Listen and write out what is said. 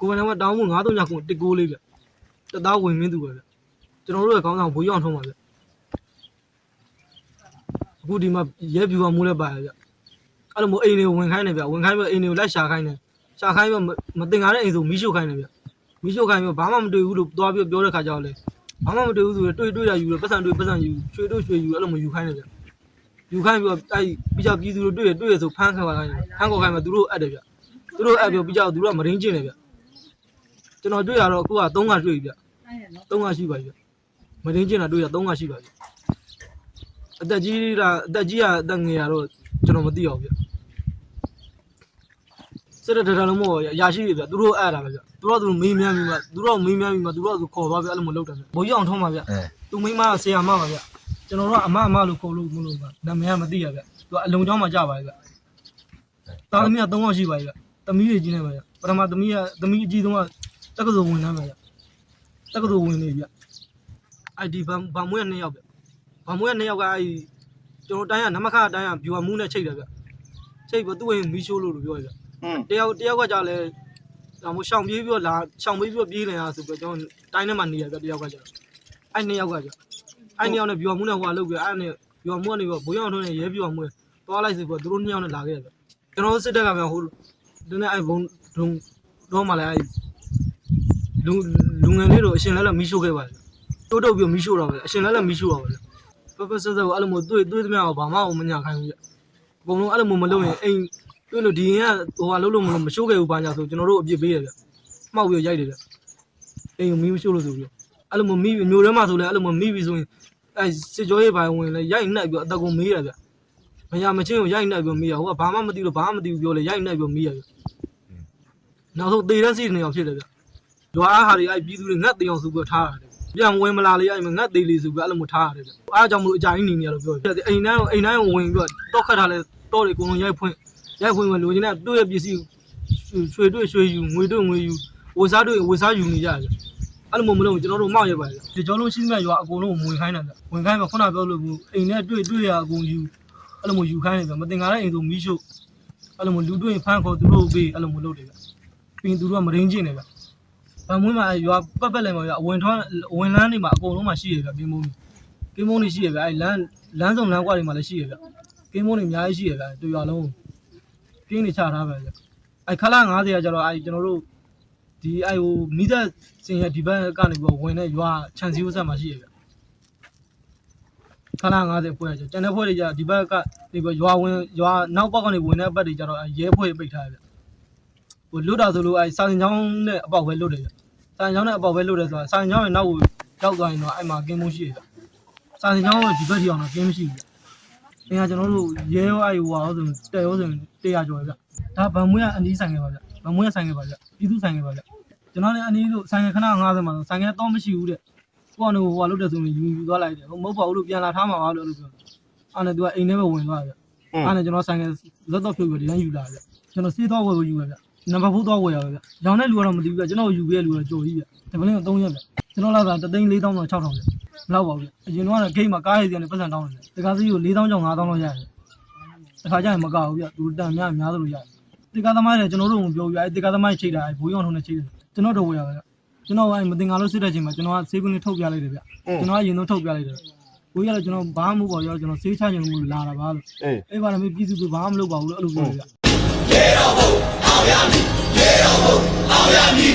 ကိုယ်ပိုင်ကတောင်းမှု939ခုတစ်ကိုးလေးဗျတသားဝင်မင်းသူပဲဗျကျွန်တော်တို့ရဲ့ခေါင်းဆောင်ဘိုးရောင်ထုံးပါဗျအခုဒီမှာရဲပြူကမူးလဲပါရဗျအဲ့လိုမျိုးအိမ်တွေကိုဝင်ခိုင်းနေဗျဝင်ခိုင်းပြီးအိမ်တွေကိုလိုက်ရှာခိုင်းနေရှာခိုင်းပြီးမတင်ကားတဲ့အိမ်ဆိုမီးရှို့ခိုင်းနေဗျမီးရှို့ခိုင်းပြီးဘာမှမတွေ့ဘူးလို့သွားပြီးပြောတဲ့ခါကျတော့လေ ဘာမှမတွေ့ဘူးဆိုတော့တွေ့တွေ့ရယူလို့ပတ်စံတွေ့ပတ်စံယူရွှေတွေ့ရွှေယူအဲ့လိုမျိုးယူခိုင်းနေဗျယူခိုင်းပြီးတော့အဲ့ပြီးကြပြည်သူတို့တွေ့ရတွေ့ရဆိုဖမ်းခေါ်ခိုင်းတယ်ဖမ်းခေါ်ခိုင်းမှသူတို့အပ်တယ်ဗျသူတို့အပ်ပြီးပြီးကြသူတို့ကမရင်းကျင်တယ်ဗျကျွန်တော်တွေ့ရတော့အခုက3ကတွေ့ပြီဗျ3ကရှိပါပြီဗျမရင်းကျင်တာတွေ့ရ3ကရှိပါပြီအသက်ကြီးတာအသက်ကြီးကအသက်ငယ်ရတော့ကျွန်တော်မသိအောင်ဗျ စစ်တဲ့တရလုံးမို့ရရှိပြီဗျသူတို့အဲ့တာပဲဗျသူတို့ကသူမေးမြန်းပြီးမှသူတို့မေးမြန်းပြီးမှသူတို့ကသူခေါ်သွားပြီအဲ့လိုမလုပ်တယ်ဗျဘိုးကြီးအောင်ထုံးပါဗျအဲသူမိမကဆရာမပါဗျကျွန်တော်တို့ကအမအမလို့ခေါ်လို့မလို့ပါနာမည်ကမသိရဗျသူကအလုံချောင်းမှာကြပါဗျတာသမီးက3ယောက်ရှိပါဗျသမီးတွေကြီးနေပါဗျပထမသမီးကသမီးအကြီးဆုံးကတက္ကသိုလ်ဝင်နေပါဗျတက္ကသိုလ်ဝင်နေဗျအဲ့ဒီဗမ်ဗမ်မွေးက2ယောက်ဗျဗမ်မွေးက2ယောက်ကအဲ့ကျွန်တော်တိုင်းကနမခအတိုင်းကဗျူဟာမူးနဲ့ချိတ်တယ်ဗျချိတ်ပြီးသူ့ဝင်မီးရှိုးလို့လို့ပြောရဗျอืม တယောက်တယောက်ကကြာလဲဒါမို့ရှောင်ပြေးပြီးတော့လာရှောင်ပြေးပြီးတော့ပြေးနေရဆိုပြီးတော့ကျွန်တော်တိုင်းထဲမှာနေရဗျတယောက်ကကြာအဲ့နှစ်ယောက်ကကြာအဲ့နှစ်ယောက်နဲ့ဗျူမှုနဲ့ဟိုကလုတ်ပြီးအဲ့နဲ့ဗျူမှုကနေပြီးဘိုးရောင်ထုံးနဲ့ရဲဗျူမှုသွားလိုက်ဆိုပြီးတော့သူတို့နှစ်ယောက်နဲ့လာခဲ့ရဗျကျွန်တော်စစ်တက်ကဗျဟိုဒီနေ့အဲ့ဘုံဒုံတော့မှလည်းအဲ့လူလူငယ်လေးတို့အရှင်လဲလဲမီးရှို့ခဲ့ပါလေတိုးတုတ်ပြီးမီးရှို့တော့ပဲအရှင်လဲလဲမီးရှို့တော့ပဲပပဆက်ဆက်ကိုအဲ့လိုမျိုးတွေ့တွေ့သမျှတော့ဘာမှမညာခိုင်းဘူးဗျအကုန်လုံးအဲ့လိုမျိုးမလုပ်ရင်အိမ် တွေ့လို့ဒီရင်ကဟိုဟာလုံးလုံးမလို့မရှိုးခဲ့ဘူးဘာညာဆိုကျွန်တော်တို့အပြစ်ပေးရဗျမှောက်ပြီးရိုက်တယ်ဗျအိမ်ကိုမီးမရှိုးလို့ဆိုပြီးအဲ့လိုမျိုးမီးမျိုးထဲမှာဆိုလဲအဲ့လိုမျိုးမီးပြီးဆိုရင်အဲစစ်ကြောရေးပိုင်းဝင်လဲရိုက်နှိုက်ပြီးအတက်ကိုမေးရဗျမရမချင်းကိုရိုက်နှိုက်ပြီးမေးရဟိုကဘာမှမသိလို့ဘာမှမသိဘူးပြောလဲရိုက်နှိုက်ပြီးမေးရဗျနောက်ဆုံးသေတဲ့စီနေအောင်ဖြစ်တယ်ဗျဒွားဟာတွေအဲ့ပြည်သူတွေငတ်တေအောင်ဆိုပြီးထားရတယ်ပြန်ဝင်မလာလေအဲ့မှာငတ်သေးလေဆိုပြီးအဲ့လိုမျိုးထားရတယ်ဗျအားကြောင့်မလို့အကြိုင်းနေနေရလို့ပြောတယ်အိမ်တိုင်းအိမ်တိုင်းကိုဝင်ပြီးတော့တောက်ခတ်ထားလဲတောတွေအကုန်လုံးရိုက်ဖွင့် ရိုက်ခွင့်မလိုချင်တဲ့တွေ့ရပစ္စည်းရွှေတွေ့ရွှေယူငွေတွေ့ငွေယူဝစားတွေ့ဝစားယူနေကြတယ်အဲ့လိုမျိုးမလုပ်ကျွန်တော်တို့မောက်ရပါတယ်ဒီကျော်လုံးရှိမှရွာအကုန်လုံးဝင်ခိုင်းတယ်ဝင်ခိုင်းမှာခုနပြောလို့ဘူးအိမ်နဲ့တွေ့တွေ့ရအကုန်ယူအဲ့လိုမျိုးယူခိုင်းတယ်မတင်ကားတဲ့အိမ်ဆိုမီးရှို့အဲ့လိုမျိုးလူတွေ့ဖမ်းခေါ်သူတို့ပေးအဲ့လိုမျိုးလုပ်တယ်ပြီးသူတို့ကမရင်းကျင်တယ်ဗျဗမွေးမှာရွာပတ်ပတ်လည်းမှာရွာအဝင်ထွန်းဝင်လန်းတွေမှာအကုန်လုံးမှာရှိရဗျပြင်းမုန်းပြင်းမုန်းတွေရှိရဗျအဲ့လမ်းလမ်းစုံလမ်းကွာတွေမှာလည်းရှိရဗျပြင်းမုန်းတွေအများကြီးရှိရဗျတူရွာလုံး ပြင်းနေချထားပဲဗျအဲ့ခလာ90ကကျတော့အဲ့ကျွန်တော်တို့ဒီအဲ့ဟိုမိသက်စင်ရဒီဘက်ကနေပြီးတော့ဝင်တဲ့ရွာခြံစည်းဥဆက်မှာရှိရဗျခလာ90ဖွဲ့ရကျကျန်တဲ့ဖွဲ့တွေကျဒီဘက်ကနေပြီးရွာဝင်ရွာနောက်ဘက်ကနေဝင်တဲ့ဘက်တွေကျတော့ရဲဖွဲ့ပိတ်ထားရဗျဟိုလွတ်တာဆိုလို့အဲ့စာရင်ချောင်းနဲ့အပေါက်ပဲလွတ်တယ်ဗျစာရင်ချောင်းနဲ့အပေါက်ပဲလွတ်တယ်ဆိုတာစာရင်ချောင်းရဲ့နောက်ကိုရောက်သွားရင်တော့အဲ့မှာကင်းမိုးရှိရဗျစာရင်ချောင်းကဒီဘက်ထိအောင်တော့ကင်းမရှိဘူးဗျ အင်းကကျွန်တော်တို့ရဲရောအဲ့ဟိုဟာရောဆိုတဲရောဆို100ကျော်ဗျဒါဗန်မွေးကအန်ဒီဆိုင်ခဲ့ပါဗျဗန်မွေးကဆိုင်ခဲ့ပါဗျပြည်သူဆိုင်ခဲ့ပါဗျကျွန်တော်လည်းအန်ဒီတို့ဆိုင်ခဲ့ခဏ90မှာဆိုင်ခဲ့တော့မရှိဘူးတဲ့ကိုကနေဟိုဟာလုပ်တယ်ဆိုရင်ယူယူသွားလိုက်တယ်ဟိုမဟုတ်ပါဘူးလို့ပြန်လာထားမှာပါလို့လို့ပြောအဲ့နဲ့သူကအိမ်ထဲပဲဝင်သွားဗျအဲ့နဲ့ကျွန်တော်ဆိုင်ခဲ့ဇက်တော့ဖြုတ်ပြီးဒီတိုင်းယူလာဗျကျွန်တော်စေးသွားဝယ်ဖို့ယူရဗျနံပါတ်4သွားဝယ်ရဗျရောင်းတဲ့လူကတော့မသိဘူးဗျကျွန်တော်ယူပေးတဲ့လူကကြော်ကြီးဗျဒီပလင်းက3ရက်ဗျကျွန်တော်လာတာ3သိန်း4တောင်းတော့6ထောင်ဗျ မလောက်ပါဘူးအရင်ကတော့ဂိတ်မှာကားရည်စီကနေပတ်စံတောင်းနေတယ်တကားစီကို4000ကျော်5000လောက်ရတယ်တခါကျရင်မကောက်ဘူးပြသူတန်များများသလိုရတယ်တကားသမားတွေကျွန်တော်တို့ကိုပြောပြအဲတကားသမားတွေချိန်တာဘိုးရောင်ထုံးနဲ့ချိန်တယ်ကျွန်တော်တို့ဝယ်ရပါဗျကျွန်တော်ကမတင်ငါလို့စစ်တဲ့ချိန်မှာကျွန်တော်ကဆေးကုန်းလေးထုတ်ပြလိုက်တယ်ဗျကျွန်တော်ကအရင်ဆုံးထုတ်ပြလိုက်တယ်ကိုကြီးကလည်းကျွန်တော်ဘာမှမဟုတ်ပါဘူးကျွန်တော်ဆေးချချင်လို့လာတာပါလို့အေးပါလည်းမပြည်သူကဘာမှမလုပ်ပါဘူးလို့အဲ့လိုပြောပြရေတော်ဘုံအောင်ရမည်ရေတော်ဘုံအောင်ရမည်